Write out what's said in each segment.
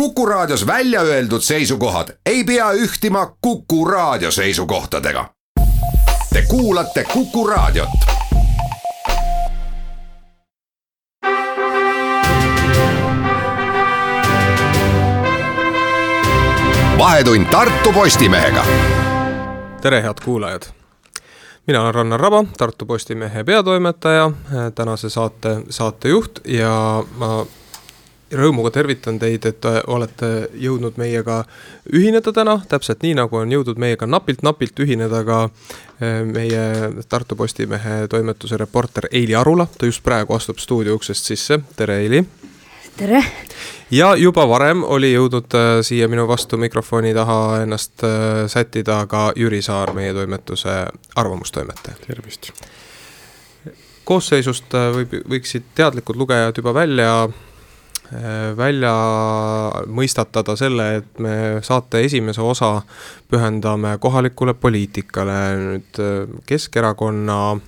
Kuku Raadios välja öeldud seisukohad ei pea ühtima Kuku Raadio seisukohtadega. Te kuulate Kuku Raadiot. vahetund Tartu Postimehega. tere, head kuulajad mina olen Rannar Raba, Tartu Postimehe peatoimetaja, tänase saate saatejuht ja ma rõõmuga tervitan teid, et olete jõudnud meiega ühineda täna, täpselt nii, nagu on jõudnud meiega napilt-napilt ühineda ka eh, meie Tartu Postimehe toimetuse reporter Eili Arula, ta just praegu astub stuudio uksest sisse, tere Eili. tere. ja juba varem oli jõudnud eh, siia minu vastu mikrofoni taha ennast sättida ka Jüri Saar, meie toimetuse arvamustoimetaja. tervist koosseisust võib, võiksid teadlikud lugejad juba välja Äh, välja mõistatada selle, et me saate esimese osa pühendame kohalikule poliitikale, nüüd äh, Keskerakonna äh,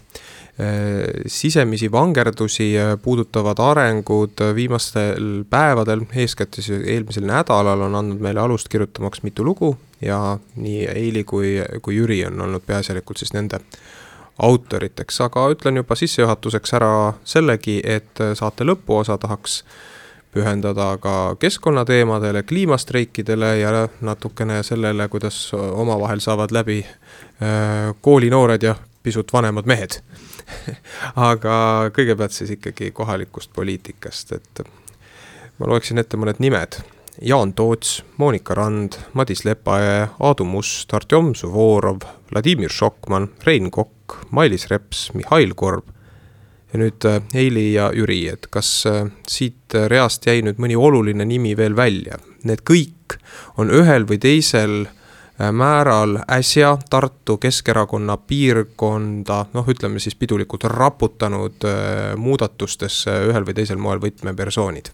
sisemisi vangerdusi puudutavad arengud viimastel päevadel, eeskätt siis eelmisel nädalal on andnud meile alust kirjutamaks mitu lugu ja nii Eili kui, kui Jüri on olnud peaasjalikult siis nende autoriteks, aga ütlen juba sissejuhatuseks ära sellegi, et saate lõpuosa tahaks pühendada ka keskkonnateemadele, kliimastreikidele ja natukene sellele, kuidas omavahel saavad läbi äh, koolinoored ja pisut vanemad mehed aga kõigepealt siis ikkagi kohalikust poliitikast, et ma loeksin ette mõned nimed. Jaan Toots, Monika Rand, Madis Lepajõe, Aadu Must, Artjom Suvorov, Vladimir Šokman, Rein Kokk, Mailis Reps, Mihhail Korb ja nüüd äh, Heili ja Jüri, et kas äh, siit reast jäi nüüd mõni oluline nimi veel välja? Need kõik on ühel või teisel äh, määral äsja Tartu Keskerakonna piirkonda, noh, ütleme siis pidulikult raputanud muudatustesse ühel või teisel moel võtmepersoonid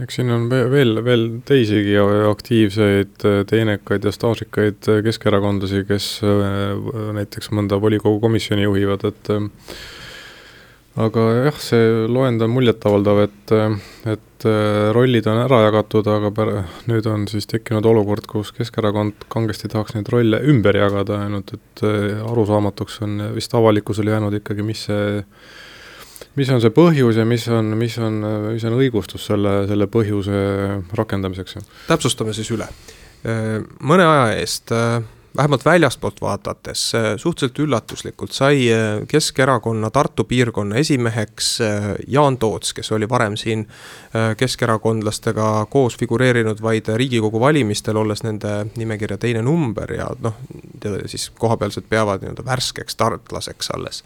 eks siin on veel, veel teisigi aktiivseid, teenekaid ja staažikaid keskerakondlasi, kes näiteks mõnda volikogu komisjoni juhivad, et aga jah, see loend on muljetavaldav, et, et äh, rollid on ära jagatud, aga pär-, nüüd on siis tekkinud olukord, kus Keskerakond kangesti tahaks neid rolle ümber jagada, ainult et äh, arusaamatuks on vist avalikkusele jäänud ikkagi, mis see mis on see põhjus ja mis on, mis on, mis on õigustus selle, selle põhjuse rakendamiseks? täpsustame siis üle. Äh, mõne aja eest vähemalt väljastpoolt vaadates suhteliselt üllatuslikult sai äh, Keskerakonna Tartu piirkonna esimeheks äh, Jaan Toots, kes oli varem siin äh, keskerakondlastega koos figureerinud vaid Riigikogu valimistel, olles nende nimekirja teine number ja noh, siis kohapealsed peavad nii-öelda värskeks tartlaseks alles.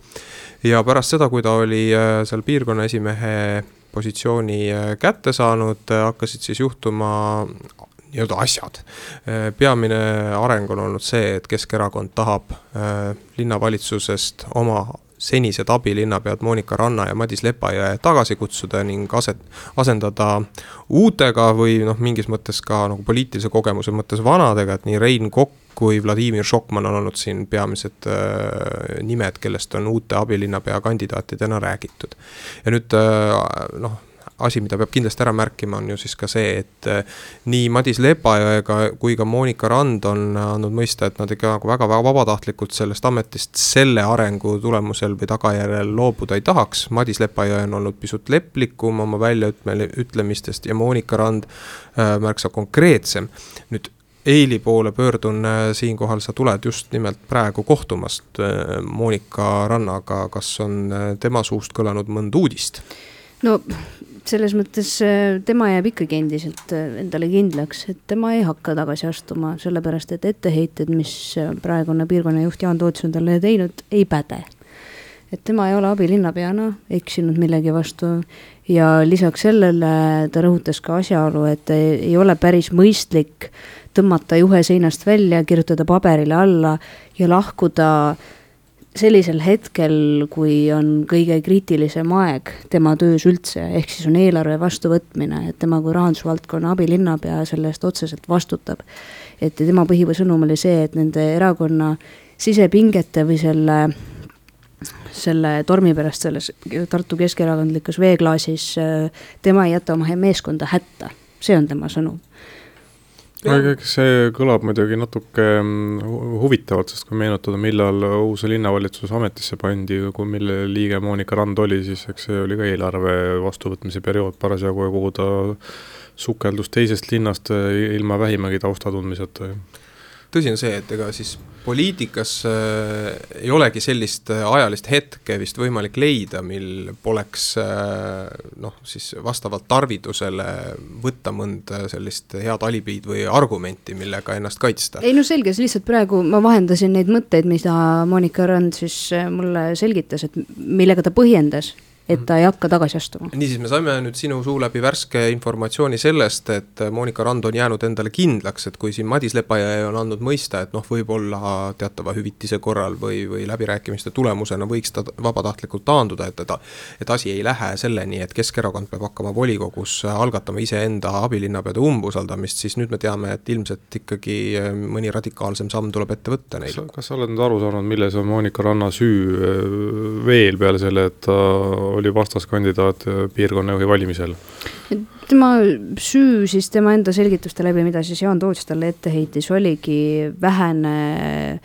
ja pärast seda, kui ta oli seal piirkonna esimehe positsiooni kätte saanud, hakkasid siis juhtuma nii-öelda asjad. peamine areng on olnud see, et Keskerakond tahab äh, linnavalitsusest oma senised abilinnapead Monika Ranna ja Madis Lepajõe tagasi kutsuda ning aset, asendada uutega või noh, mingis mõttes ka nagu poliitilise kogemuse mõttes vanadega, et nii Rein Kokk kui Vladimir Šokman on olnud siin peamised äh, nimed, kellest on uute abilinnapea kandidaatidena räägitud. ja nüüd äh, noh asi, mida peab kindlasti ära märkima, on ju siis ka see, et eh, nii Madis Lepajõega kui ka Monika Rand on andnud mõista, et nad ikka nagu väga-väga vabatahtlikult sellest ametist selle arengu tulemusel või tagajärjel loobuda ei tahaks. Madis Lepajõe on olnud pisut leplikum oma väljaütlemistest ja Monika Rand äh, märksa konkreetsem. nüüd Eili poole pöördun äh, siinkohal, sa tuled just nimelt praegu kohtumast Monika Rannaga, kas on tema suust kõlanud mõnda uudist? no selles mõttes äh, tema jääb ikkagi endiselt äh, endale kindlaks, et tema ei hakka tagasi astuma, sellepärast et etteheited, mis äh, praegune piirkonnajuht Jaan Toots on talle teinud, ei päde. et tema ei ole abilinnapeana eksinud millegi vastu ja lisaks sellele ta rõhutas ka asjaolu, et ei ole päris mõistlik tõmmata juhe seinast välja, kirjutada paberile alla ja lahkuda äh, sellisel hetkel, kui on kõige kriitilisem aeg tema töös üldse, ehk siis on eelarve vastuvõtmine, et tema kui rahandusvaldkonna abilinnapea selle eest otseselt vastutab. et tema põhisõnum oli see, et nende erakonna sisepingete või selle, selle tormi pärast selles Tartu keskerakondlikus veeklaasis tema ei jäta oma meeskonda hätta see on tema sõnum eks see kõlab muidugi natuke mm, huvitavalt, sest kui meenutada, millal uus linnavalitsus ametisse pandi, kui mille liige Monika Rand oli, siis eks see oli ka eelarve vastuvõtmise periood parasjagu ja kuhu ta sukeldus teisest linnast ilma vähimagi tausta tundmiseta tõsi on see, et ega siis poliitikas äh, ei olegi sellist äh, ajalist hetke vist võimalik leida, mil poleks äh, noh, siis vastavalt tarvidusele võtta mõnda sellist head alibiid või argumenti, millega ennast kaitsta. ei no selge, see lihtsalt praegu ma vahendasin neid mõtteid, mida Monika Rand siis mulle selgitas, et millega ta põhjendas et ta ei hakka tagasi astuma. niisiis, me saime nüüd sinu suu läbi värske informatsiooni sellest, et Monika Rand on jäänud endale kindlaks, et kui siin Madis Lepajõe on andnud mõista, et noh, võib-olla teatava hüvitise korral või, või läbirääkimiste tulemusena võiks ta vabatahtlikult taanduda, et ta, et asi ei lähe selleni, et Keskerakond peab hakkama volikogus algatama iseenda abilinnapeade umbusaldamist, siis nüüd me teame, et ilmselt ikkagi mõni radikaalsem samm tuleb ette võtta neil. kas sa oled nüüd aru saanud, milles on Monika Ranna süü veel peale selle, et ta oli vastaskandidaat piirkonnajuhi valimisel. tema süü siis tema enda selgituste läbi, mida siis Jaan Toots talle ette heitis, oligi vähene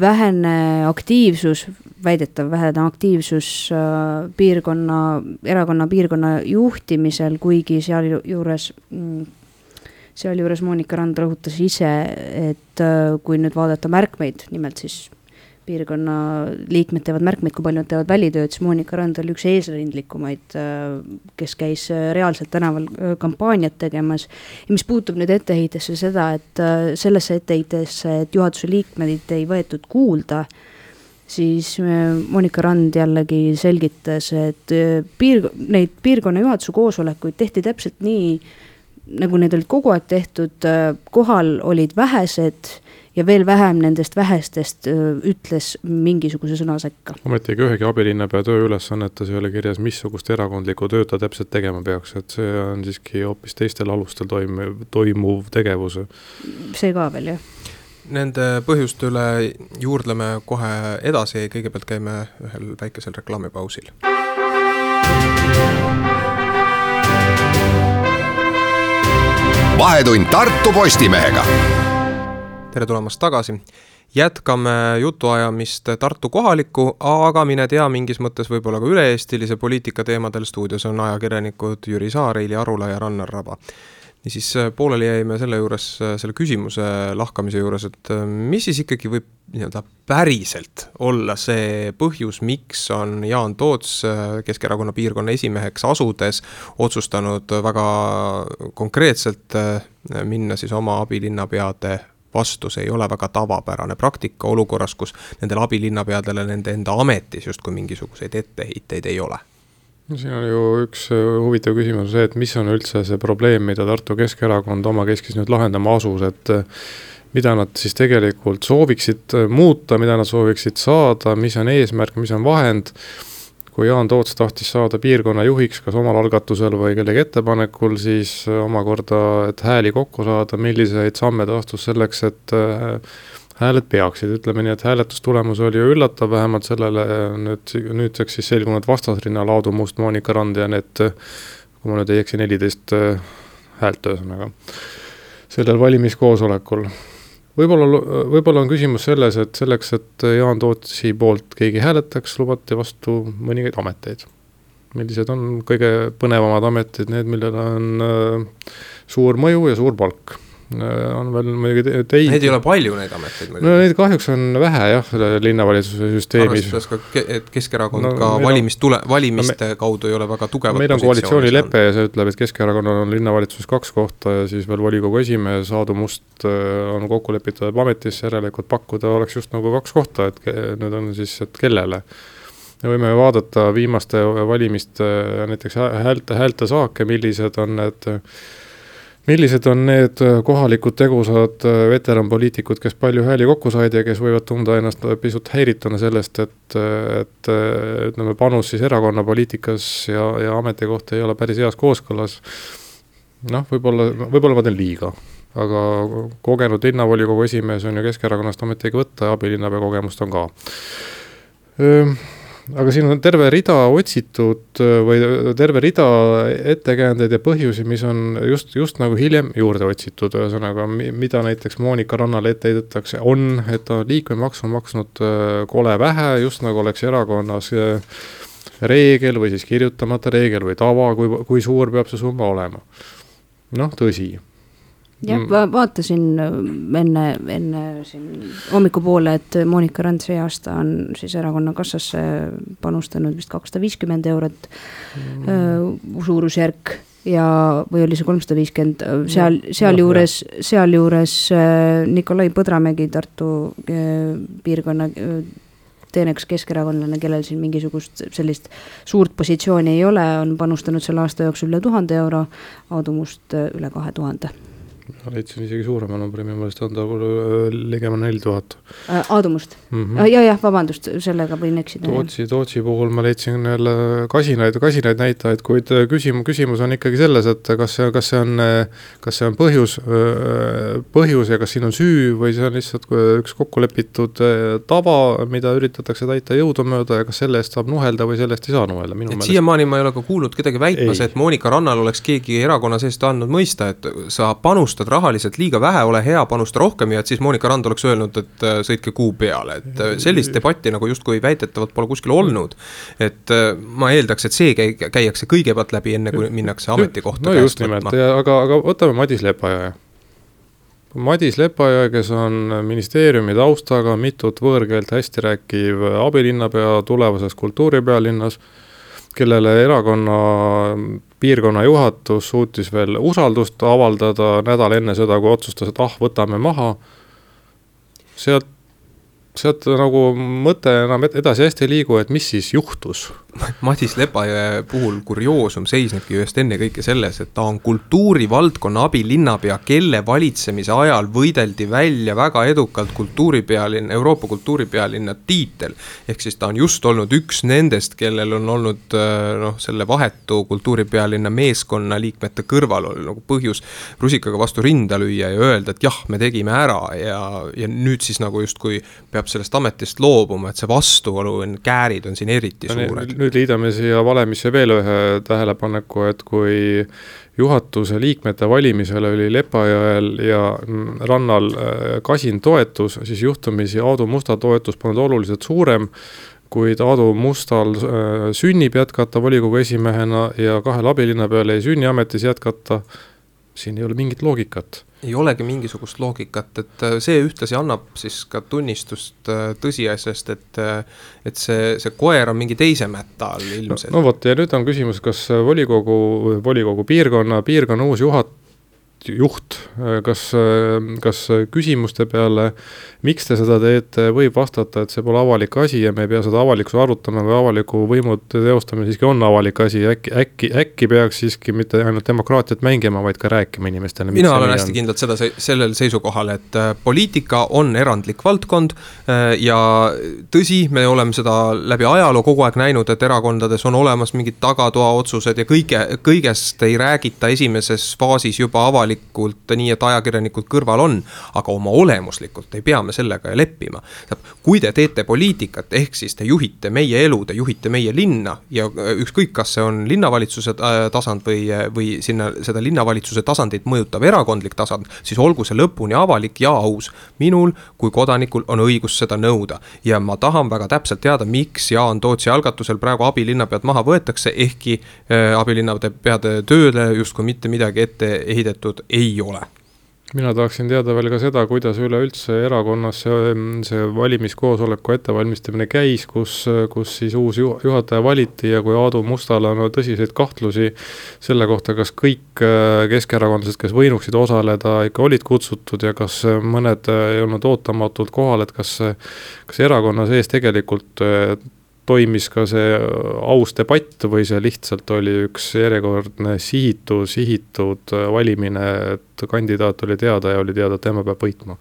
vähene aktiivsus, väidetav vähene aktiivsus äh, piirkonna, erakonna piirkonna juhtimisel, kuigi sealjuures mm, sealjuures Monika Rand rõhutas ise, et äh, kui nüüd vaadata märkmeid, nimelt siis piirkonna liikmed teevad märkmeid, kui palju nad teevad välitööd, siis Monika Rand oli üks eesrindlikumaid, äh, kes käis äh, reaalselt tänaval äh, kampaaniat tegemas. ja mis puutub nüüd etteheitesse seda, et sellesse etteheitesse, et juhatuse liikmeid ei võetud kuulda, siis Monika Rand jällegi selgitas, et piir, neid piirkonna juhatuse koosolekuid tehti täpselt nii, nagu need olid kogu aeg tehtud, kohal olid vähesed ja veel vähem nendest vähestest ütles mingisuguse sõna sekka. ometigi ühegi abilinnapea tööülesannetes ei ole kirjas, missugust erakondlikku tööd ta täpselt tegema peaks, et see on siiski hoopis teistel alustel toimuv, toimuv tegevus. see ka veel, jah Nende põhjuste üle juurdleme kohe edasi, kõigepealt käime ühel väikesel reklaamipausil. vahetund Tartu Postimehega tere tulemast tagasi. jätkame jutuajamist Tartu kohaliku, aga mine tea, mingis mõttes võib-olla ka üle-eestilise poliitika teemadel. stuudios on ajakirjanikud Jüri Saar, Eili Arula ja Rannar Raba niisiis pooleli jäime selle juures, selle küsimuse lahkamise juures, et mis siis ikkagi võib nii-öelda päriselt olla see põhjus, miks on Jaan Toots Keskerakonna piirkonna esimeheks asudes otsustanud väga konkreetselt minna siis oma abilinnapeade vastu, see ei ole väga tavapärane praktika olukorras, kus nendel abilinnapeadele nende enda ametis justkui mingisuguseid etteheiteid ei ole. No siin on ju üks äh, huvitav küsimus see, et mis on üldse see probleem, mida Tartu Keskerakond omakeskis nüüd lahendama asus, et äh, mida nad siis tegelikult sooviksid äh, muuta, mida nad sooviksid saada, mis on eesmärk, mis on vahend kui Jaan Toots tahtis saada piirkonna juhiks kas omal algatusel või kellegi ettepanekul, siis äh, omakorda, et hääli kokku saada, milliseid samme ta astus selleks, et äh, hääled peaksid, ütleme nii, et hääletustulemus oli ju üllatav, vähemalt sellele nüüd, nüüdseks siis selgunud vastasrinnal Aadu Must, Monika Rand ja need, kui ma nüüd ei eksi, neliteist äh, häält ühesõnaga, sellel valimiskoosolekul võib-olla, võib-olla on küsimus selles, et selleks, et Jaan Tootsi poolt keegi hääletaks, lubati vastu mõningaid ameteid. millised on kõige põnevamad ametid, need, millel on äh, suur mõju ja suur palk on veel muidugi teisi. Neid ei ole palju, neid ameteid muidugi. no neid kahjuks on vähe jah, linnavalitsuse süsteemis. arvestades ka, et Keskerakond no, ka valimistule, valimiste no, me, kaudu ei ole väga tugevat meil on koalitsioonilepe ja see ütleb, et Keskerakonnal on linnavalitsuses kaks kohta ja siis veel volikogu esimees Aadu Must äh, on kokku lepitud ametisse, järelikult pakkuda oleks just nagu kaks kohta, et nüüd on siis, et kellele me võime vaadata viimaste valimiste näiteks häälte, häältesaake, millised on need millised on need äh, kohalikud tegusad äh, veteranpoliitikud, kes palju hääli kokku said ja kes võivad tunda ennast pisut häirituna sellest, et, äh, et ütleme, panus siis erakonna poliitikas ja, ja ametikoht ei ole päris heas kooskõlas. noh, võib-olla, võib-olla ma teen liiga, aga kogenud linnavolikogu esimees on ju Keskerakonnast ometigi võtta ja abilinnapea kogemust on ka aga siin on terve rida otsitud äh, või terve rida ettekäändeid ja põhjusi, mis on just, just nagu hiljem juurde otsitud, ühesõnaga, mida näiteks Monika Rannale ette heidetakse, on, et ta liikmemaks on maksnud äh, kole vähe, just nagu oleks erakonnas äh, reegel või siis kirjutamata reegel või tava, kui, kui suur peab see summa olema. noh, tõsi jah mm., vaatasin äh, enne, enne siin hommikupoole, et Monika Rand see aasta on siis erakonna kassasse panustanud vist kakssada viiskümmend eurot mm. Äh, suurusjärk ja, või oli see kolmsada viiskümmend, äh, seal, sealjuures, sealjuures Nikolai Põdramägi Tartu piirkonna teeneks keskerakondlane, kellel siin mingisugust sellist suurt positsiooni ei ole, on panustanud selle aasta jooksul üle tuhande euro, Aadu Must üle kahe tuhande ma leidsin isegi suurema numbri, minu meelest on ta äh, ligemale neli tuhat. Äh, Aadu Must mm -hmm. ja, jah, vabandust, sellega võin eksida. Tootsi, Tootsi puhul ma leidsin jälle kasinaid, kasinaid näitajaid, kuid äh, küsimus, küsimus on ikkagi selles, et kas see, kas see on, kas see on põhjus, põhjus ja kas siin on süü või see on lihtsalt üks kokkulepitud tava, mida üritatakse täita jõudumööda ja kas selle eest saab nuhelda või selle eest ei saa nuhelda, minu meelest. siiamaani ma ei ole ka kuulnud kedagi väitmas, et Monika Rannal oleks keegi erakonna seest andnud mõista, et sa panustad panustad rahaliselt liiga vähe, ole hea, panusta rohkem ja et siis Monika Rand oleks öelnud, et äh, sõitke kuu peale, et äh, sellist debatti nagu justkui väidetavalt pole kuskil olnud. et äh, ma eeldaks, et see käi-, käiakse kõigepealt läbi, enne kui minnakse ametikohta no just nimelt, aga, aga võtame Madis Lepajõe. Madis Lepajõe, kes on ministeeriumi taustaga, mitut võõrkeelt hästi rääkiv abilinnapea tulevases kultuuripealinnas, kellele erakonna piirkonna juhatus suutis veel usaldust avaldada nädal enne seda, kui otsustas, et ah, võtame maha. sealt sealt nagu mõte enam edasi hästi ei liigu, et mis siis juhtus. Madis Lepajõe puhul kurioosum seisnebki just ennekõike selles, et ta on kultuurivaldkonna abilinnapea, kelle valitsemise ajal võideldi välja väga edukalt kultuuripealinna, Euroopa kultuuripealinna tiitel. ehk siis ta on just olnud üks nendest, kellel on olnud äh, noh, selle vahetu kultuuripealinna meeskonna liikmete kõrval oli nagu põhjus rusikaga vastu rinda lüüa ja öelda, et jah, me tegime ära ja, ja nüüd siis nagu justkui peab peab sellest ametist loobuma, et see vastuolu, käärid on siin eriti no, suured. nüüd liidame siia valemisse veel ühe tähelepaneku, et kui juhatuse liikmete valimisel oli Lepajõel ja Rannal äh, kasin toetus, siis juhtumisi Aadu Musta toetus polnud oluliselt suurem, kuid Aadu Mustal äh, sünnib jätkata volikogu esimehena ja kahel abilinnapeal jäi sünniametis jätkata, siin ei ole mingit loogikat ei olegi mingisugust loogikat, et äh, see ühtlasi annab siis ka tunnistust äh, tõsiasjast, et äh, et see, see koer on mingi teise mätta all ilmselt. no, no vot, ja nüüd on küsimus, kas volikogu, volikogu piirkonna, piirkonna uus juhat-, juht, kas, kas küsimuste peale, miks te seda teete, võib vastata, et see pole avalik asi ja me ei pea seda avalikkusega arutama või avaliku võimu teostamine siiski on avalik asi, äkki, äkki, äkki peaks siiski mitte ainult demokraatiat mängima, vaid ka rääkima inimestele. mina olen hästi on. kindlalt seda, sellel seisukohal, et äh, poliitika on erandlik valdkond äh, ja tõsi, me oleme seda läbi ajaloo kogu aeg näinud, et erakondades on olemas mingid tagatoaotsused ja kõige, kõigest ei räägita esimeses faasis juba avalikult avalikult nii, et ajakirjanikud kõrval on, aga oma olemuslikult ei pea me sellega leppima. kui te teete poliitikat, ehk siis te juhite meie elu, te juhite meie linna ja äh, ükskõik, kas see on linnavalitsuse äh, tasand või, või sinna seda linnavalitsuse tasandit mõjutav erakondlik tasand, siis olgu see lõpuni avalik ja aus. minul kui kodanikul on õigus seda nõuda ja ma tahan väga täpselt teada, miks Jaan Tootsi algatusel praegu abilinnapead maha võetakse, ehkki äh, abilinnapeade tööle justkui mitte midagi ette heidetud ei ole. Mina tahaksin teada veel ka seda, kuidas üleüldse erakonnas see, see valimiskoosoleku ettevalmistamine käis, kus, kus siis uus juhataja valiti ja kui Aadu Mustal on tõsiseid kahtlusi selle kohta, kas kõik äh, keskerakondlased, kes võinuksid osaleda, ikka olid kutsutud ja kas mõned ei olnud ootamatult kohal, et kas, kas erakonna sees tegelikult äh, toimis ka see aus debatt või see lihtsalt oli üks järjekordne sihitu, sihitud valimine, et kandidaat oli teada ja oli teada, et tema peab võitma?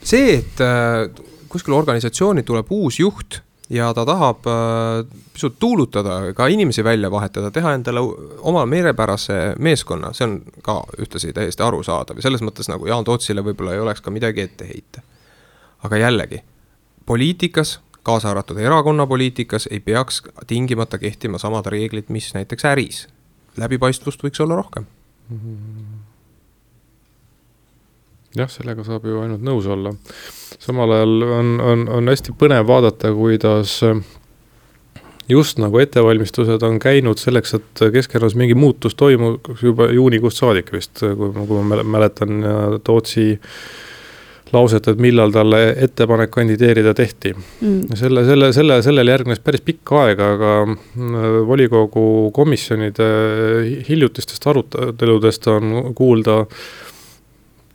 see, et äh, kuskil organisatsiooni tuleb uus juht ja ta tahab äh, pisut tuulutada, ka inimesi välja vahetada, teha endale oma meelepärase meeskonna, see on ka ühtlasi täiesti arusaadav ja selles mõttes nagu Jaan Tootsile võib-olla ei oleks ka midagi ette heita. aga jällegi, poliitikas kaasa arvatud erakonnapoliitikas, ei peaks tingimata kehtima samad reeglid, mis näiteks äris. läbipaistvust võiks olla rohkem jah, sellega saab ju ainult nõus olla. samal ajal on, on, on hästi põnev vaadata, kuidas just nagu ettevalmistused on käinud selleks, et Keskerakonnas mingi muutus toimuks juba juunikuust saadik vist, kui ma, kui ma mäletan Tootsi lauset, et millal talle ettepanek kandideerida tehti. Mm.. selle, selle, selle, sellele järgnes päris pikka aega, aga äh, volikogu komisjonide hiljutistest aruteludest on kuulda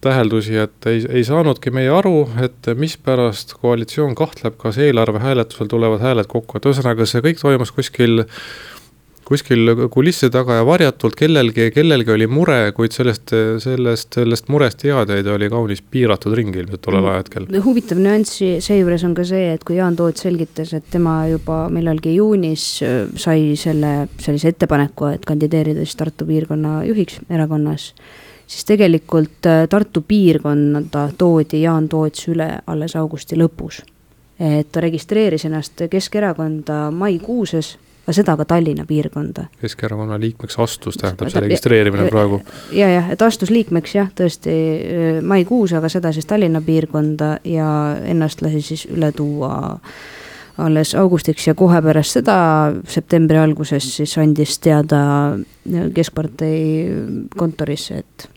täheldusi, et ei, ei saanudki meie aru, et mispärast koalitsioon kahtleb, kas eelarve hääletusel tulevad hääled kokku, et ühesõnaga see kõik toimus kuskil kuskil kulisside taga ja varjatult kellelgi, kellelgi oli mure, kuid sellest, sellest, sellest murest teadjaid oli kaunis piiratud ring ilmselt tollel mm. ajahetkel. huvitav nüanss seejuures on ka see, et kui Jaan Toots selgitas, et tema juba millalgi juunis äh, sai selle sellise ettepaneku, et kandideerida siis Tartu piirkonna juhiks erakonnas siis tegelikult äh, Tartu piirkonda toodi Jaan Toots üle alles augusti lõpus. et ta registreeris ennast Keskerakonda maikuuses, aga seda ka Tallinna piirkonda. Keskerakonna liikmeks astus, tähendab see registreerimine praegu? ja, jah, et astus liikmeks jah, tõesti äh, maikuus, aga seda siis Tallinna piirkonda ja ennast lasi siis üle tuua alles augustiks ja kohe pärast seda, septembri alguses siis andis teada Keskpartei kontorisse, et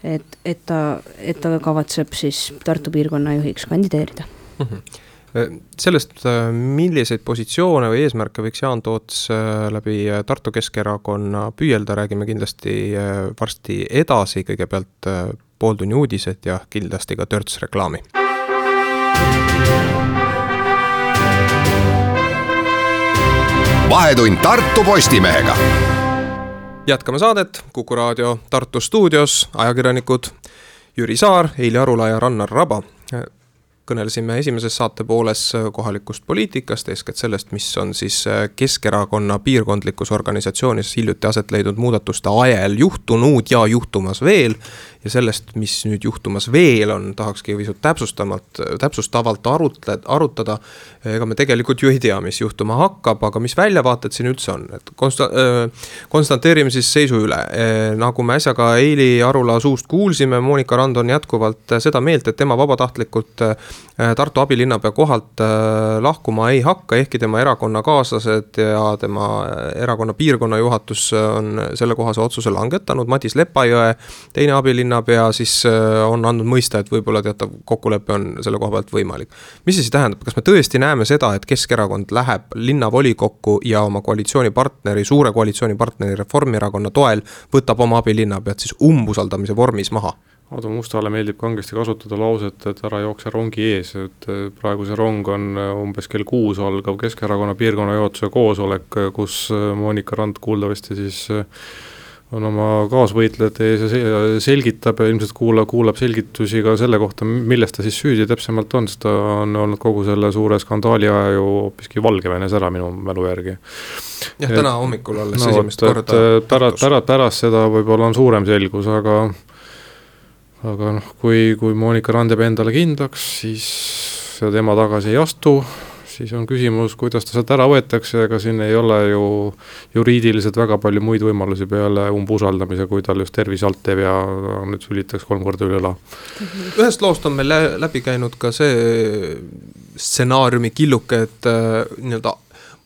et, et ta, et ta kavatseb siis Tartu piirkonna juhiks kandideerida mm. -hmm sellest, äh, milliseid positsioone või eesmärke võiks Jaan Toots äh, läbi Tartu Keskerakonna püüelda, räägime kindlasti varsti edasi, kõigepealt pooltunni uudised ja kindlasti ka törts reklaami. vahetund Tartu Postimehega jätkame saadet Kuku raadio Tartu stuudios, ajakirjanikud Jüri Saar, Heili Arula ja Rannar Raba. Kõnelesime esimeses saate pooles kohalikust poliitikast, eeskätt sellest, mis on siis Keskerakonna piirkondlikus organisatsioonis hiljuti aset leidnud muudatuste ajel juhtunud ja juhtumas veel ja sellest, mis nüüd juhtumas veel on, tahakski pisut täpsustamalt, täpsustavalt arutled, arutada. ega me tegelikult ju ei tea, mis juhtuma hakkab, aga mis väljavaated siin üldse on, et konsta-, konstanteerime siis seisu üle. nagu me äsja ka Eili Arula suust kuulsime, Monika Rand on jätkuvalt seda meelt, et tema vabatahtlikult Tartu abilinnapea kohalt lahkuma ei hakka, ehkki tema erakonnakaaslased ja tema erakonna piirkonna juhatus on sellekohase otsuse langetanud, Madis Lepajõe, teine abilinnapea linnapea siis äh, on andnud mõista, et võib-olla teatav kokkulepe on selle koha pealt võimalik. mis see siis tähendab, kas me tõesti näeme seda, et Keskerakond läheb linnavolikokku ja oma koalitsioonipartneri, suure koalitsioonipartneri Reformierakonna toel võtab oma abilinnapead siis umbusaldamise vormis maha? Aadu Mustale meeldib kangesti kasutada lauset, et ära jookse rongi ees, et äh, praegu see rong on äh, umbes kell kuus algav Keskerakonna piirkonna juhatuse koosolek, kus Monika Rand kuuldavasti siis on oma kaasvõitlejate ees ja selgitab ja ilmselt kuulab, kuulab selgitusi ka selle kohta, milles ta siis süüdi täpsemalt on, sest ta on olnud kogu selle suure skandaali aja ju hoopiski Valgevenes ära minu mälu järgi. jah, täna hommikul alles no, esimest korda. pärast, pärast, pärast seda võib-olla on suurem selgus, aga aga noh, kui, kui Monika Rand jääb endale kindlaks, siis tema tagasi ei astu siis on küsimus, kuidas ta sealt ära võetakse, ega siin ei ole ju juriidiliselt väga palju muid võimalusi peale umbusaldamise, kui tal just tervis alt teeb ja nüüd sülitaks kolm korda üle õla. ühest loost on meil läbi käinud ka see stsenaariumi killuke, et äh, nii-öelda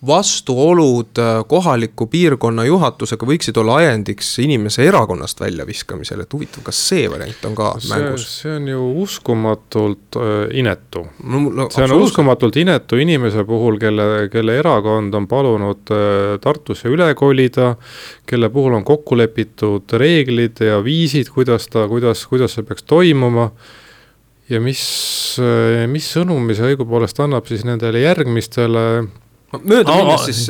vastuolud äh, kohaliku piirkonna juhatusega võiksid olla ajendiks inimese erakonnast väljaviskamisel, et huvitav, kas see variant on ka see, mängus? see on ju uskumatult äh, inetu no,. No, see on uskumatult inetu inimese puhul, kelle, kelle erakond on palunud äh, Tartusse üle kolida, kelle puhul on kokku lepitud reeglid ja viisid, kuidas ta, kuidas, kuidas see peaks toimuma ja mis, mis sõnumi see õigupoolest annab siis nendele järgmistele mööda minnes siis.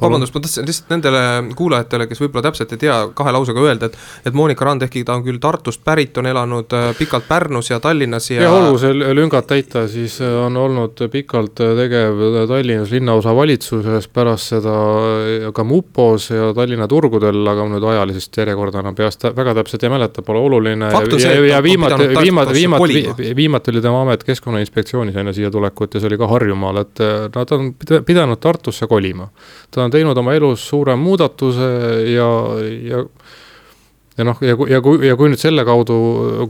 Vabandust, ma tahtsin lihtsalt nendele kuulajatele, kes võib-olla täpselt ei tea, kahe lausega öelda, et. et Monika Rand, ehkki ta on küll Tartust pärit, on elanud äh, pikalt Pärnus ja Tallinnas ja. ja see lüngad täita, siis äh, on olnud pikalt tegev Tallinnas linnaosavalitsuses, pärast seda ka mupos ja Tallinna turgudel, aga nüüd ajalisest järjekorda enam peast väga täpselt ei mäleta, pole oluline. ja, ja, ja viimati, viimati, viimati, viimati oli tema amet Keskkonnainspektsioonis enne siia tulekut ja see oli ka Harjumaal, et nad on pidanud Tartusse kolima ta on teinud oma elus suure muudatuse ja, ja ja noh, ja kui, ja kui, ja kui nüüd selle kaudu,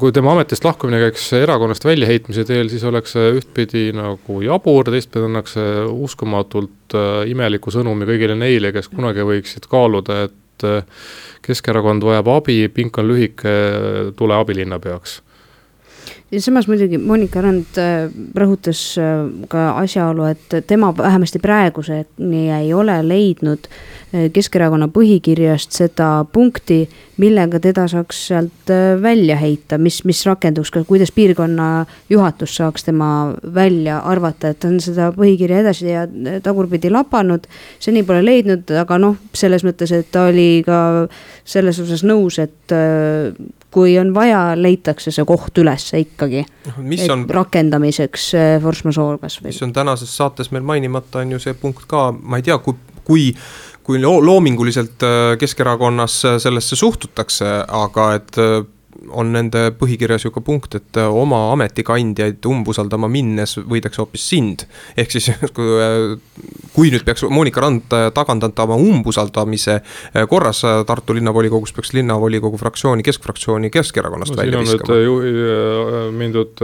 kui tema ametist lahkumine käiks erakonnast väljaheitmise teel, siis oleks see ühtpidi nagu jabur, teistpidi annaks see uskumatult äh, imeliku sõnumi kõigile neile, kes kunagi võiksid kaaluda, et äh, Keskerakond vajab abi, pink on lühike, tule abilinnapeaks ja samas muidugi Monika Rand äh, rõhutas äh, ka asjaolu, et tema vähemasti praeguseni ei ole leidnud äh, Keskerakonna põhikirjast seda punkti, millega teda saaks sealt välja heita, mis, mis rakenduks kuidas piirkonna juhatus saaks tema välja arvata, et ta on seda põhikirja edasi ja tagurpidi lapanud. seni pole leidnud, aga noh, selles mõttes, et ta oli ka selles osas nõus, et kui on vaja, leitakse see koht üles ikkagi. On... rakendamiseks äh, force majeure kas või. mis on tänases saates meil mainimata, on ju see punkt ka, ma ei tea, kui, kui kui loominguliselt äh, Keskerakonnas äh, sellesse suhtutakse, aga et on nende põhikirjas ju ka punkt, et äh, oma ametikandjaid umbusaldama minnes võidakse hoopis sind. ehk siis kui, äh, kui nüüd peaks Monika Rand äh, tagandama umbusaldamise korras Tartu linnavolikogus, peaks linnavolikogu fraktsiooni, keskfraktsiooni Keskerakonnast no, välja viskama. mindud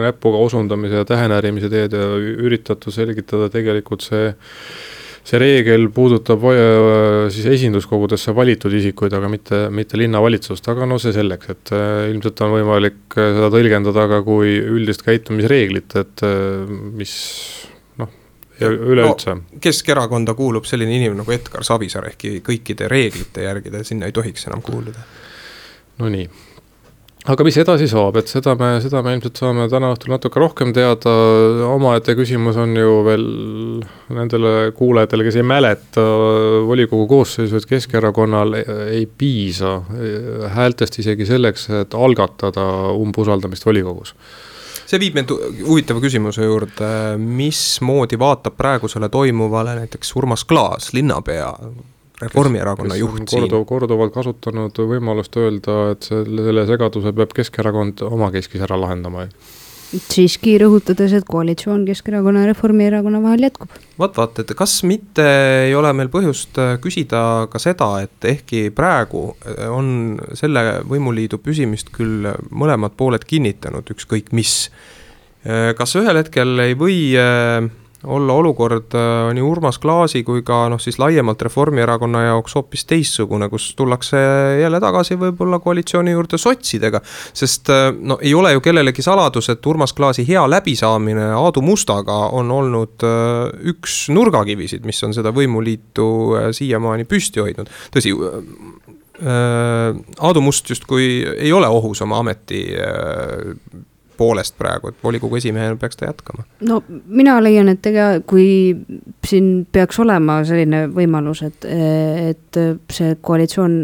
näpuga osundamise ja tähenärimise teed ja üritatud selgitada tegelikult see see reegel puudutab äh, siis esinduskogudesse valitud isikuid, aga mitte, mitte linnavalitsust, aga no see selleks, et äh, ilmselt on võimalik äh, seda tõlgendada ka kui üldist käitumisreeglit, et mis noh, üleüldse no,. Keskerakonda kuulub selline inimene nagu Edgar Savisaar, ehkki kõikide reeglite järgi ta sinna ei tohiks enam kuuluda. Nonii aga mis edasi saab, et seda me, seda me ilmselt saame täna õhtul natuke rohkem teada, omaette küsimus on ju veel nendele kuulajatele, kes ei mäleta volikogu koosseisu, et Keskerakonnal ei piisa häältest isegi selleks, et algatada umbusaldamist volikogus. See viib mind huvitava küsimuse juurde, mismoodi vaatab praegusele toimuvale näiteks Urmas Klaas, linnapea, Reformierakonna juht siin. korduv, korduvalt kasutanud võimalust öelda, et selle, selle segaduse peab Keskerakond omakeskis ära lahendama. siiski rõhutades, et koalitsioon Keskerakonna ja Reformierakonna vahel jätkub. vot vaat, et kas mitte ei ole meil põhjust äh, küsida ka seda, et ehkki praegu äh, on selle võimuliidu püsimist küll mõlemad pooled kinnitanud, ükskõik mis. Äh, kas ühel hetkel ei või olla olukord äh, nii Urmas Klaasi kui ka noh, siis laiemalt Reformierakonna jaoks hoopis teistsugune, kus tullakse jälle tagasi võib-olla koalitsiooni juurde sotsidega. sest äh, no ei ole ju kellelegi saladus, et Urmas Klaasi hea läbisaamine Aadu Mustaga on olnud äh, üks nurgakivisid, mis on seda võimuliitu siiamaani püsti hoidnud. tõsi, Aadu Must justkui ei ole ohus oma ameti poolest praegu, et volikogu esimehena peaks ta jätkama? no mina leian, et ega kui siin peaks olema selline võimalus, et, et see koalitsioon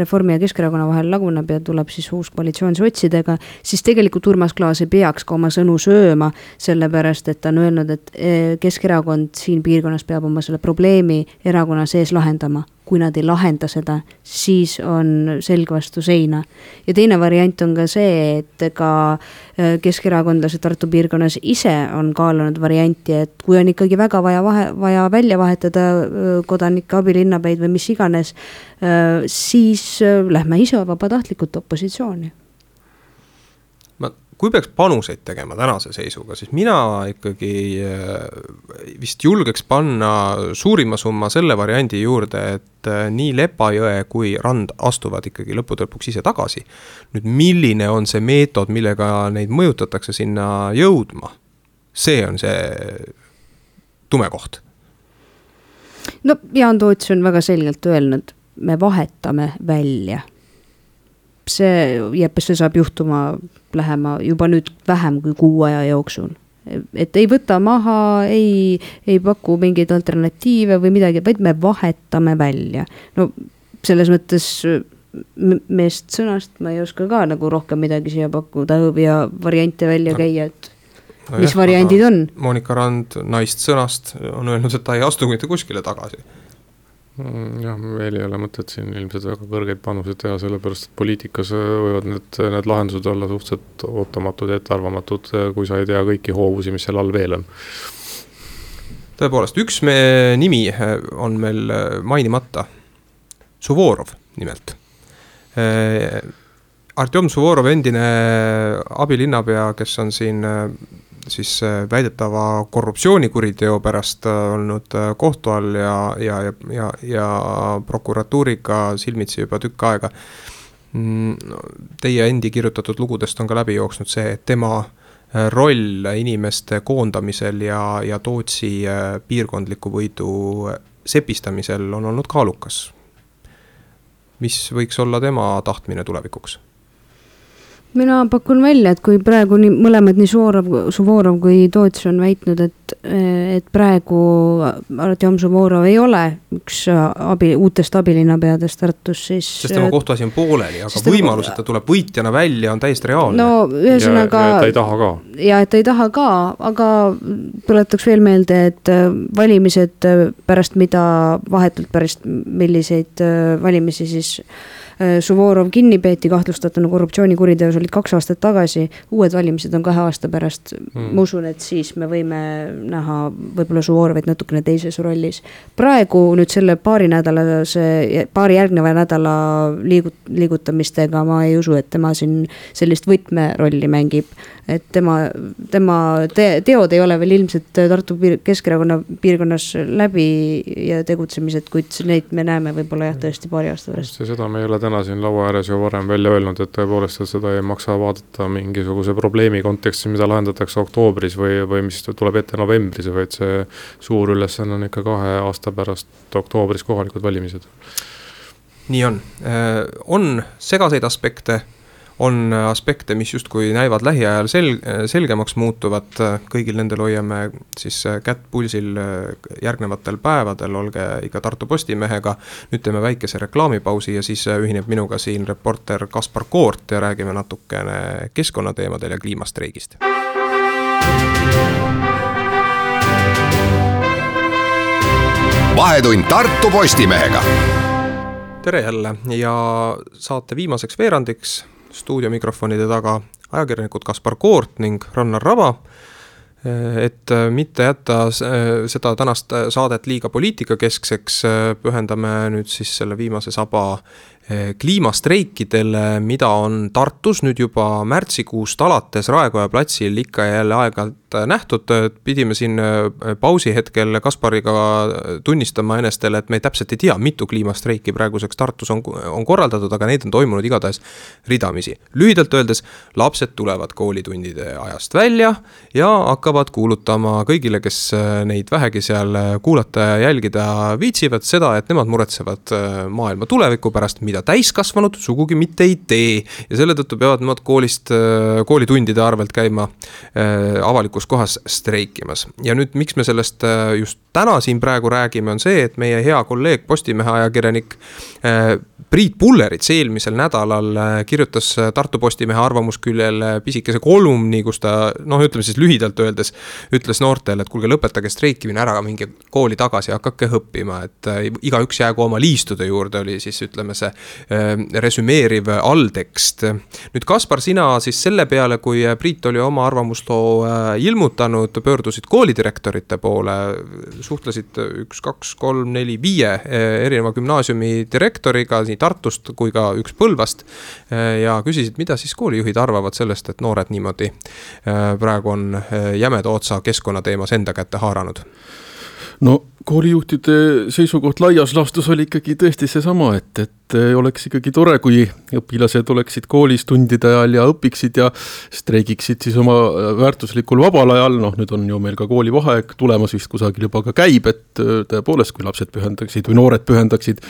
Reformi ja Keskerakonna vahel laguneb ja tuleb siis uus koalitsioon sotsidega, siis tegelikult Urmas Klaas ei peaks ka oma sõnu sööma, sellepärast et ta on öelnud, et Keskerakond siin piirkonnas peab oma selle probleemi erakonna sees lahendama kui nad ei lahenda seda, siis on selg vastu seina. ja teine variant on ka see, et ka äh, keskerakondlased Tartu piirkonnas ise on kaalunud varianti, et kui on ikkagi väga vaja vahe, vaja välja vahetada äh, kodanikke, abilinnapäid või mis iganes, äh, siis lähme ise vabatahtlikult opositsiooni kui peaks panuseid tegema tänase seisuga, siis mina ikkagi äh, vist julgeks panna suurima summa selle variandi juurde, et äh, nii Lepajõe kui Rand astuvad ikkagi lõppude lõpuks ise tagasi. nüüd milline on see meetod, millega neid mõjutatakse sinna jõudma, see on see tume koht. no Jaan Toots on väga selgelt öelnud, me vahetame välja see, ja see saab juhtuma lähema juba nüüd vähem kui kuu aja jooksul. et ei võta maha, ei, ei paku mingeid alternatiive või midagi, vaid me vahetame välja. no selles mõttes meest sõnast ma ei oska ka nagu rohkem midagi siia pakkuda ja variante välja käia, et no mis jah, variandid on. Monika Rand naist sõnast on öelnud, et ta ei astu mitte kuskile tagasi jah, meil ei ole mõtet siin ilmselt väga kõrgeid panuseid teha, sellepärast et poliitikas äh, võivad need, need lahendused olla suhteliselt ootamatud ja ettearvamatud, äh, kui sa ei tea kõiki hoovusi, mis seal all veel on. tõepoolest, üks me nimi äh, on meil mainimata, Suvorov nimelt. Artjom Suvorov, endine abilinnapea, kes on siin siis äh, väidetava korruptsioonikuriteo pärast äh, olnud äh, kohtu all ja, ja, ja, ja, ja prokuratuuriga silmitsi juba tükk aega. Mm, Teie endi kirjutatud lugudest on ka läbi jooksnud see, et tema roll inimeste koondamisel ja, ja Tootsi piirkondliku võidu sepistamisel on olnud kaalukas. mis võiks olla tema tahtmine tulevikuks? Mina pakun välja, et kui praegu nii mõlemad, nii Suvorov, Suvorov kui Toots on väitnud, et, et praegu Artjom Suvorov ei ole üks abi, uutest abilinnapeadest Tartus, siis. sest tema kohtuasi on pooleli, aga võimalus, et ta tuleb võitjana välja, on täiesti reaalne. no ühesõnaga. ja et ta ei taha ka. ja et ta ei taha ka, aga tuletaks veel meelde, et valimised pärast mida, vahetult pärast milliseid valimisi siis Suvorov kinni peeti kahtlustatuna korruptsioonikuriteos olid kaks aastat tagasi, uued valimised on kahe aasta pärast mm.. ma usun, et siis me võime näha võib-olla Suvorovit natukene teises rollis. praegu nüüd selle paarinädalase, paari järgneva nädala liigut-, liigutamistega ma ei usu, et tema siin sellist võtmerolli mängib et tema, tema te, teod ei ole veel ilmselt Tartu piir, Keskerakonna piirkonnas läbi ja tegutsemised, kuid neid me näeme võib-olla jah, tõesti paari aasta pärast. seda me ei ole täna siin laua ääres ju varem välja öelnud, et tõepoolest, seda ei maksa vaadata mingisuguse probleemi kontekstis, mida lahendatakse oktoobris või, või mis tuleb ette novembris, vaid see suur ülesanne on ikka kahe aasta pärast oktoobris kohalikud valimised. Nii on, äh, on segaseid aspekte on aspekte, mis justkui näivad lähiajal sel-, selgemaks muutuvat, kõigil nendel hoiame siis kätt pulsil järgnevatel päevadel, olge ikka Tartu Postimehega. nüüd teeme väikese reklaamipausi ja siis ühineb minuga siin reporter Kaspar Koort ja räägime natukene keskkonnateemadel ja kliimastreigist. vahetund Tartu Postimehega tere jälle ja saate viimaseks veerandiks stuudiomikrofonide taga ajakirjanikud Kaspar Koort ning Rannar Raba. et mitte jätta seda tänast saadet liiga poliitikakeskseks, pühendame nüüd siis selle viimase saba kliimastreikidele, mida on Tartus nüüd juba märtsikuust alates Raekoja platsil ikka ja jälle aeg-ajalt nähtud, pidime siin eh, pausi hetkel Kaspariga tunnistama enestele, et me täpselt ei tea, mitu kliimastreiki praeguseks Tartus on, on korraldatud, aga neid on toimunud igatahes ridamisi. lühidalt öeldes, lapsed tulevad koolitundide ajast välja ja hakkavad kuulutama kõigile, kes eh, neid vähegi seal kuulata ja jälgida viitsivad, seda, et nemad muretsevad maailma tuleviku pärast, mida täiskasvanud sugugi mitte ei tee. ja selle tõttu peavad nemad koolist, äh, koolitundide arvelt käima äh, avalikus kohas streikimas. ja nüüd, miks me sellest äh, just täna siin praegu räägime, on see, et meie hea kolleeg, Postimehe ajakirjanik Priit Pullerits eelmisel nädalal kirjutas Tartu Postimehe arvamusküljel pisikese kolumni, kus ta noh, ütleme siis lühidalt öeldes, ütles noortele, et kuulge, lõpetage streikimine ära, minge kooli tagasi, hakake õppima, et igaüks jäägu oma liistude juurde, oli siis ütleme see resümeeriv alltekst. nüüd Kaspar, sina siis selle peale, kui Priit oli oma arvamusloo äh, ilmutanud, pöördusid koolidirektorite poole, suhtlesid üks, kaks, kolm, neli, viie äh, erineva gümnaasiumi direktoriga nii Tartust kui ka üks Põlvast. ja küsisid, mida siis koolijuhid arvavad sellest, et noored niimoodi praegu on jämeda otsa keskkonnateemas enda kätte haaranud no koolijuhtide seisukoht laias laastus oli ikkagi tõesti seesama, et, et et oleks ikkagi tore, kui õpilased oleksid koolis tundide ajal ja õpiksid ja streigiksid siis oma väärtuslikul vabal ajal, noh nüüd on ju meil ka koolivaheaeg tulemas vist kusagil juba ka käib, et tõepoolest, kui lapsed pühendaksid või noored pühendaksid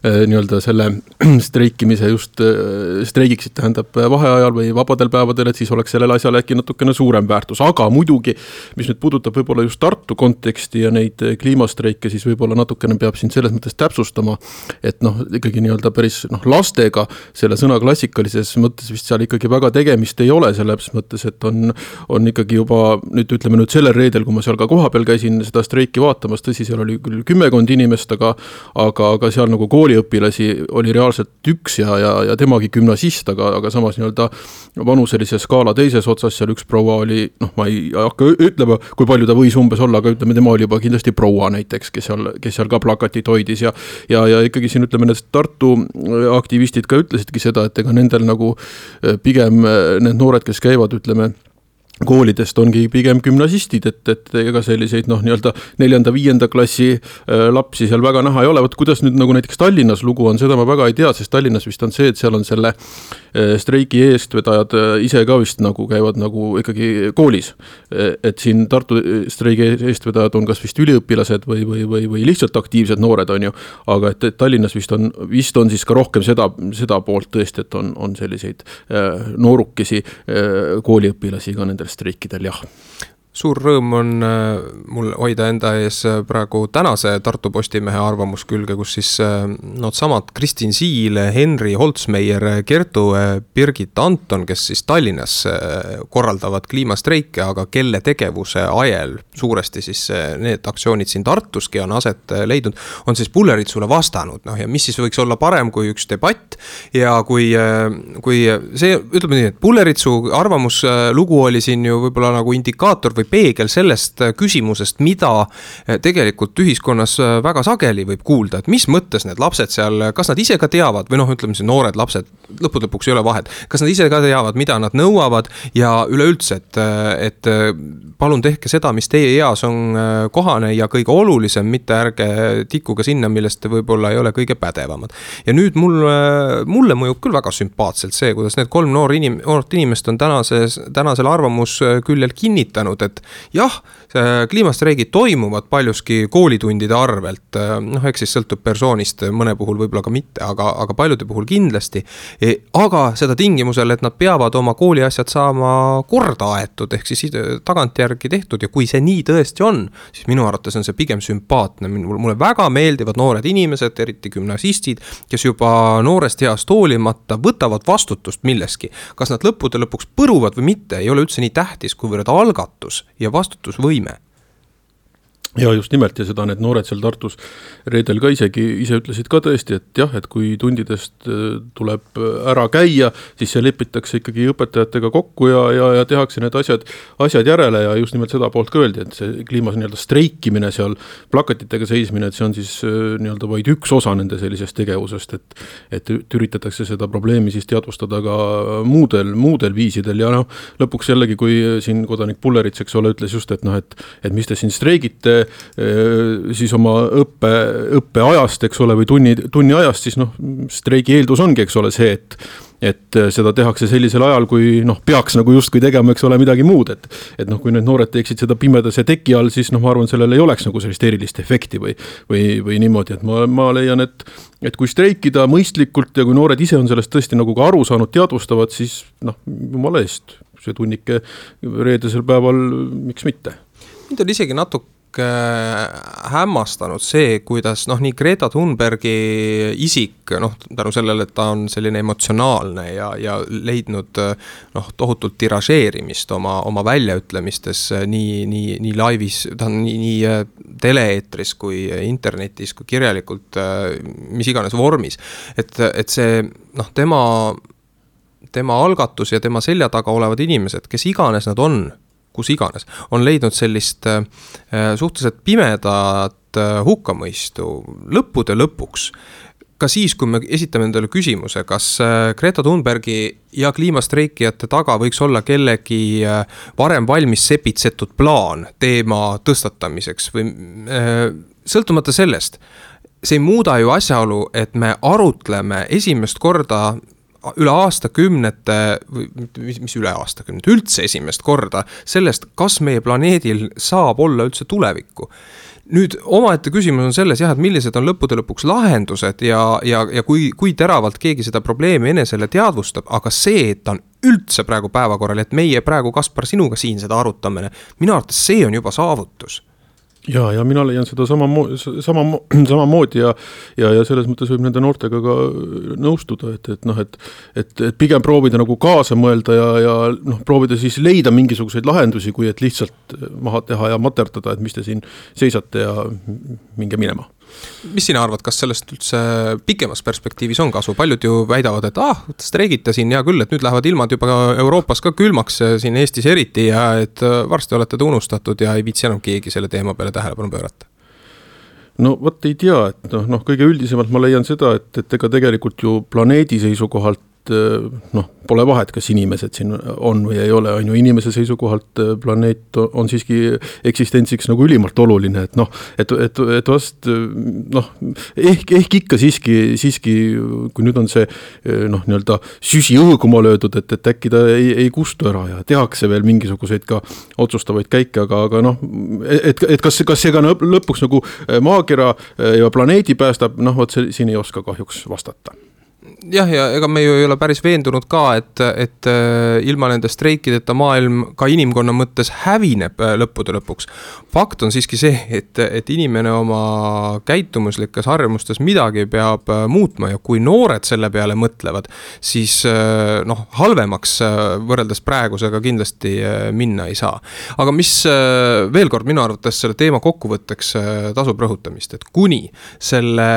Äh, nii-öelda selle streikimise just äh, streigiksid, tähendab vaheajal või vabadel päevadel, et siis oleks sellel asjal äkki natukene suurem väärtus, aga muidugi, mis nüüd puudutab võib-olla just Tartu konteksti ja neid äh, kliimastreike, siis võib-olla natukene peab siin selles mõttes täpsustama, et noh, ikkagi nii-öelda päris noh, lastega selle sõna klassikalises mõttes vist seal ikkagi väga tegemist ei ole, selles mõttes, et on, on ikkagi juba nüüd ütleme nüüd sellel reedel, kui ma seal ka kohapeal käisin seda streiki vaatamas, tõsi, seal oli küll kümmekond inimest, aga aga, aga seal nagu kooli kooliõpilasi oli reaalselt üks ja, ja, ja temagi gümnasist, aga, aga samas nii-öelda vanuselise skaala teises otsas seal üks proua oli, noh, ma ei hakka ütlema, kui palju ta võis umbes olla, aga ütleme, tema oli juba kindlasti proua näiteks, kes seal, kes seal ka plakatit hoidis ja ja, ja ikkagi siin ütleme, need Tartu aktivistid ka ütlesidki seda, et ega nendel nagu eh, pigem eh, need noored, kes käivad, ütleme koolidest ongi pigem gümnasistid, et, et ega selliseid noh, nii-öelda neljanda-viienda klassi äh, lapsi seal väga näha ei ole, vot kuidas nüüd nagu näiteks Tallinnas lugu on, seda ma väga ei tea, sest Tallinnas vist on see, et seal on selle äh, streigi eestvedajad äh, ise ka vist nagu käivad nagu ikkagi koolis. et siin Tartu streigi eestvedajad on kas vist üliõpilased või, või, või, või lihtsalt aktiivsed noored, on ju, aga et, et Tallinnas vist on, vist on siis ka rohkem seda, seda poolt tõesti, et on, on selliseid noorukesi kooliõpilasi ka nendel nendest riikidel jah suur rõõm on äh, mul hoida enda ees äh, praegu tänase Tartu Postimehe arvamuskülge, kus siis äh, needsamad Kristin Siil, Henri Holtsmeier, Kertu, Birgit Anton, kes siis Tallinnas korraldavad kliimastreike, aga kelle tegevuse ajel suuresti siis need aktsioonid siin Tartuski on aset leidnud, on siis Pulleritsule vastanud, noh ja mis siis võiks olla parem kui üks debatt ja kui, kui see, ütleme nii, et Pulleritsu arvamuslugu oli siin ju võib-olla nagu indikaator või peegel sellest äh, küsimusest, mida äh, tegelikult ühiskonnas äh, väga sageli võib kuulda, et mis mõttes need lapsed seal, kas nad ise ka teavad või noh, ütleme siis noored lapsed, lõppude lõpuks ei ole vahet. kas nad ise ka teavad, mida nad nõuavad ja üleüldse, et, et palun tehke seda, mis teie eas on kohane ja kõige olulisem, mitte ärge tikkuge sinna, millest te võib-olla ei ole kõige pädevamad. ja nüüd mul, mulle mõjub küll väga sümpaatselt see, kuidas need kolm noor inim-, noort inimest on tänases, tänasel arvamusküljel kinnitanud, et jah, kliimastreigid toimuvad paljuski koolitundide arvelt, noh, eks siis sõltub persoonist, mõne puhul võib-olla ka mitte, aga, aga paljude puhul kindlasti. E, aga seda tingimusel, et nad peavad oma kooliasjad saama korda aetud, ehk siis tagantjärgi tehtud ja kui see nii tõesti on, siis minu arvates on see pigem sümpaatne, mulle väga meeldivad noored inimesed, eriti gümnasistid, kes juba noorest east hoolimata võtavad vastutust milleski. kas nad lõppude lõpuks põruvad või mitte, ei ole üldse nii tähtis, kuivõrd algatus ja vastutusvõime ja just nimelt ja seda need noored seal Tartus reedel ka isegi ise ütlesid ka tõesti, et jah, et kui tundidest äh, tuleb äh, ära käia, siis see lepitakse ikkagi õpetajatega kokku ja, ja, ja tehakse need asjad, asjad järele ja just nimelt seda poolt ka öeldi, et see kliimas nii-öelda streikimine seal, plakatitega seismine, et see on siis äh, nii-öelda vaid üks osa nende sellisest tegevusest, et et üritatakse seda probleemi siis teadvustada ka muudel, muudel viisidel ja noh, lõpuks jällegi, kui siin kodanik Pullerits, eks ole, ütles just, et noh, et et mis te siin streigite, siis oma õppe, õppeajast, eks ole, või tunni, tunniajast, siis noh, streigi eeldus ongi, eks ole, see, et et seda tehakse sellisel ajal, kui noh, peaks nagu justkui tegema, eks ole, midagi muud, et et noh, kui need noored teeksid seda pimedas ja teki all, siis noh, ma arvan, sellel ei oleks nagu sellist erilist efekti või või, või niimoodi, et ma, ma leian, et et kui streikida mõistlikult ja kui noored ise on sellest tõesti nagu ka aru saanud, teadvustavad, siis noh, jumala eest, see tunnike reedesel päeval, miks mitte. mind on isegi natuke Äh, hämmastanud see, kuidas noh, nii Greta Thunbergi isik, noh, tänu sellele, et ta on selline emotsionaalne ja, ja leidnud noh, tohutult tiražeerimist oma, oma väljaütlemistes nii, nii, nii laivis, tähendab nii, nii äh, tele-eetris kui internetis kui kirjalikult, äh, mis iganes vormis. et, et see noh, tema, tema algatus ja tema selja taga olevad inimesed, kes iganes nad on kus iganes, on leidnud sellist äh, suhteliselt pimedat äh, hukkamõistu lõppude lõpuks. Ka siis, kui me esitame endale küsimuse, kas äh, Greta Thunbergi ja kliimastreikijate taga võiks olla kellegi varem valmis sepitsetud plaan teema tõstatamiseks või sõltumata sellest, see ei muuda ju asjaolu, et me arutleme esimest korda üle aastakümnete mis, mis üle aastakümnete, üldse esimest korda sellest, kas meie planeedil saab olla üldse tulevikku. Nüüd omaette küsimus on selles jah, et millised on lõppude lõpuks lahendused ja, ja, ja kui, kui teravalt keegi seda probleemi enesele teadvustab, aga see, et ta on üldse praegu päevakorral, et meie praegu, Kaspar, sinuga siin seda arutame, minu arvates see on juba saavutus ja, ja mina leian seda sama, sama, samamoodi ja ja, ja selles mõttes võib nende noortega ka nõustuda, et, et noh, et et, et pigem proovida nagu kaasa mõelda ja, ja noh, proovida siis leida mingisuguseid lahendusi, kui et lihtsalt maha teha ja materdada, et mis te siin seisate ja minge minema mis sina arvad, kas sellest üldse pikemas perspektiivis on kasu, paljud ju väidavad, et ah, streigite siin, hea küll, et nüüd lähevad ilmad juba Euroopas ka külmaks, siin Eestis eriti ja et äh, varsti olete te unustatud ja ei viitsi enam keegi selle teema peale tähelepanu pöörata. No vot ei tea, et noh, noh, kõige üldisemalt ma leian seda, et, et ega tegelikult ju planeedi seisukohalt Eh, noh, pole vahet, kas inimesed siin on või ei ole, on ju, inimese seisukohalt eh, planeet on siiski eksistentsiks nagu ülimalt oluline, et noh, et, et, et vast noh, ehk, ehk ikka siiski, siiski kui nüüd on see eh, noh, nii-öelda süsi õhkuma löödud, et, et äkki ta ei, ei kustu ära ja tehakse veel mingisuguseid ka otsustavaid käike, aga, aga noh, et, et kas, kas see ka lõpuks nagu maakera ja planeedi päästab, noh, vot see siin ei oska kahjuks vastata jah, ja ega me ju ei ole päris veendunud ka, et, et äh, ilma nende streikideta maailm ka inimkonna mõttes hävineb äh, lõppude lõpuks. fakt on siiski see, et, et inimene oma käitumuslikes harjumustes midagi peab äh, muutma ja kui noored selle peale mõtlevad, siis noh, halvemaks võrreldes praegusega kindlasti minna ei saa. aga mis veel kord minu arvates selle teema kokkuvõtteks tasub rõhutamist, et kuni selle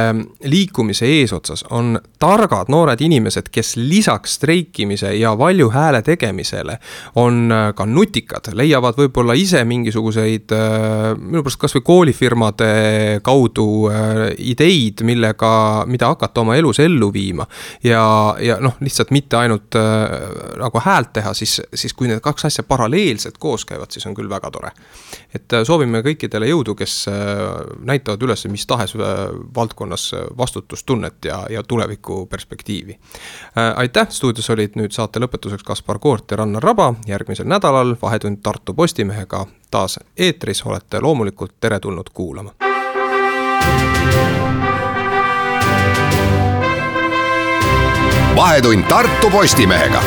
liikumise eesotsas on targad noored inimesed, kes lisaks streikimise ja valju hääle tegemisele on äh, ka nutikad, leiavad võib-olla ise mingisuguseid äh, minu pärast kasvõi koolifirmade kaudu äh, ideid, millega, mida hakata oma elus ellu viima. ja, ja noh, lihtsalt mitte ainult nagu häält teha, siis, siis kui need kaks asja paralleelselt koos käivad, siis on küll väga tore. et soovime kõikidele jõudu, kes näitavad üles mis tahes valdkonnas vastutustunnet ja, ja tuleviku perspektiivi perspektiivi. Äh, aitäh, stuudios olid nüüd saate lõpetuseks Kaspar Koort ja Rannar Raba, järgmisel nädalal Vahetund Tartu Postimehega taas eetris, olete loomulikult teretulnud kuulama. vahetund Tartu Postimehega